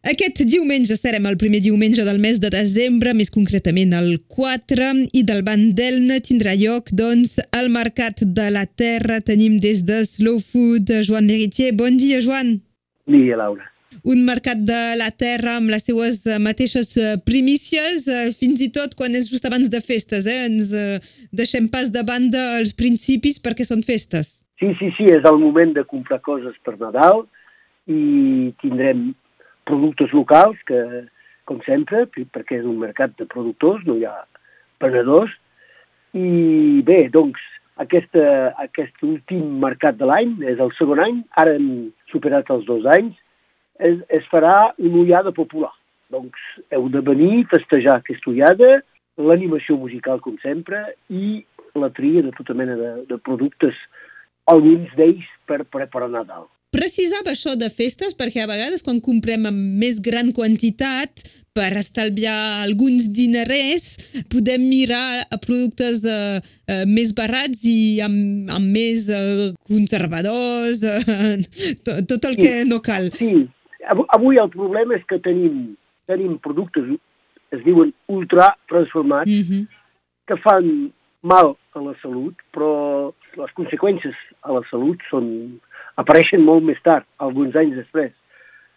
Aquest diumenge estarem el primer diumenge del mes de desembre, més concretament el 4, i del banc d'Elna tindrà lloc, doncs, el Mercat de la Terra. Tenim des de Slow Food Joan Leritier. Bon dia, Joan. Bon dia, Laura. Un mercat de la terra amb les seues eh, mateixes eh, primícies, eh, fins i tot quan és just abans de festes, eh? Ens deixem pas de banda els principis perquè són festes. Sí, sí, sí, és el moment de comprar coses per Nadal i tindrem productes locals, que, com sempre, perquè és un mercat de productors, no hi ha venedors, i bé, doncs, aquesta, aquest últim mercat de l'any, és el segon any, ara hem superat els dos anys, es, es farà una ullada popular. Doncs heu de venir, festejar aquesta ullada, l'animació musical, com sempre, i la tria de tota mena de, de productes, alguns d'ells per preparar Nadal precisava això de festes perquè a vegades quan comprem en més gran quantitat per estalviar alguns dinerers podem mirar a productes uh, uh, més barats i amb, amb més uh, conservadors, uh, tot, tot el sí, que no cal. Sí, avui el problema és que tenim, tenim productes, es diuen ultra transformats, mm -hmm. que fan mal a la salut, però les conseqüències a la salut són apareixen molt més tard, alguns anys després.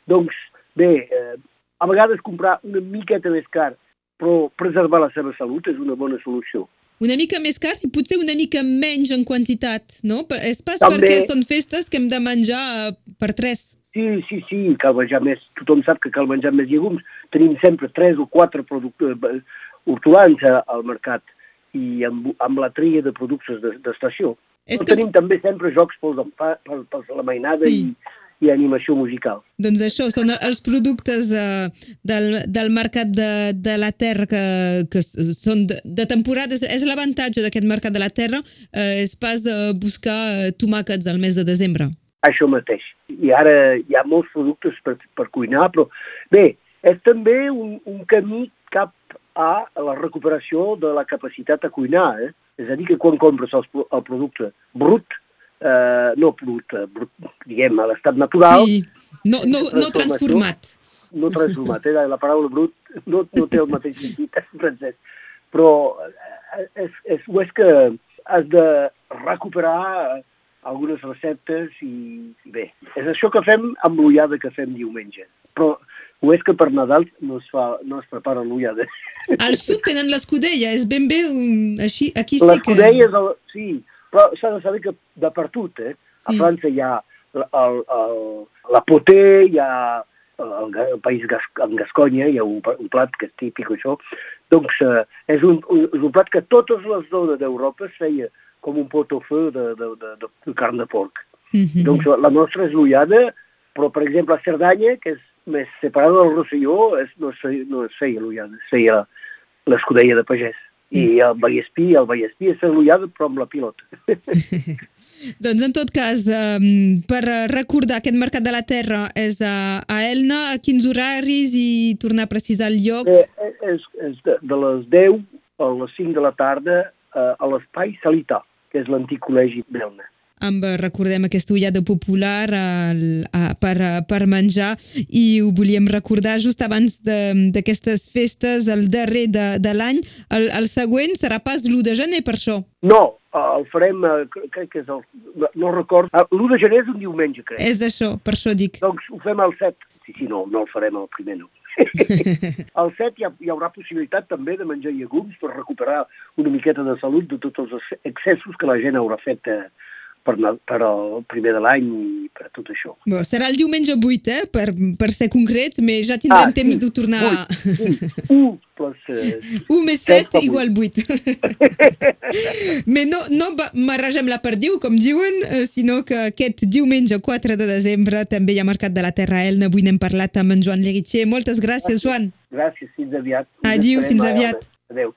Doncs, bé, eh, a vegades comprar una miqueta més car, però preservar la seva salut és una bona solució. Una mica més car i potser una mica menys en quantitat, no? És pas També... perquè són festes que hem de menjar eh, per tres. Sí, sí, sí, cal menjar més. Tothom sap que cal menjar més llegums. Tenim sempre tres o quatre productes eh, hortolans al mercat i amb, amb la tria de productes d'estació. És que... tenim també sempre jocs pels, per, per la mainada sí. i, i animació musical. Doncs això, són els productes uh, del, del mercat de, de la terra que, que són de, de temporada. És l'avantatge d'aquest mercat de la terra, uh, és pas uh, buscar uh, tomàquets al mes de desembre. Això mateix. I ara hi ha molts productes per, per cuinar, però bé, és també un, un camí cap a la recuperació de la capacitat a cuinar. Eh? És a dir, que quan compres el, el producte brut, eh, no brut, eh, brut, diguem, a l'estat natural... Sí, no, no, no transformat. No transformat, eh? la paraula brut no, no té el mateix sentit en francès. Però eh, és, és, és que has de recuperar algunes receptes i bé, és això que fem amb l'ullada que fem diumenge. Però o és que per Nadal no es, fa, no es prepara l'ullada. Al sud tenen l'escudella, és ben bé un, així, aquí sí que... L'escudella és el, sí, però s'ha de saber que de per tot, eh? Sí. A França hi ha el, el, la poté, hi ha el, el país gas, en Gasconya, hi ha un, un plat que és típic això, doncs eh, és, un, un, és un plat que totes les zones d'Europa es feia com un pot de, de, de, de, de carn de porc. Mm -hmm. Doncs la nostra és l'ullada, però per exemple a Cerdanya, que és més separada del Rosselló es, no, es feia, no es feia l'ullada, es feia l'escudella de pagès. I mm. el Vallespí, el Vallespí és l'ullada però amb la pilota. doncs en tot cas, um, per recordar, aquest Mercat de la Terra és a, a Elna, a quins horaris i tornar a precisar el lloc? Eh, eh és, és de, de les 10 a les 5 de la tarda eh, a l'espai Salità, que és l'antic col·legi d'Elna amb, eh, recordem, aquesta ullada popular a, a, per, per menjar i ho volíem recordar just abans d'aquestes festes, el darrer de, de l'any. El, el següent serà pas l'1 de gener, per això. No, el farem, eh, crec que és el... No record. Ah, L'1 de gener és un diumenge, crec. És això, per això dic. Doncs ho fem el 7. Sí, sí, no, no el farem el primer, no. al 7 hi, ha, hi haurà possibilitat també de menjar llegums per recuperar una miqueta de salut de tots els excessos que la gent haurà fet eh, per, per al primer de l'any i per tot això. Bo, serà el diumenge 8, eh? per, per ser concrets, però ja tindrem ah, temps sí, de tornar... 8, sí. 1 plus... Eh, 1 més 7 igual 8. però no, no marregem la perdiu, com diuen, eh, sinó que aquest diumenge 4 de desembre també hi ha Mercat de la Terra Elna. Avui n'hem parlat amb en Joan Leritier. Moltes gràcies, Joan. Gràcies, fins aviat. Adiu, fins aviat. Adéu.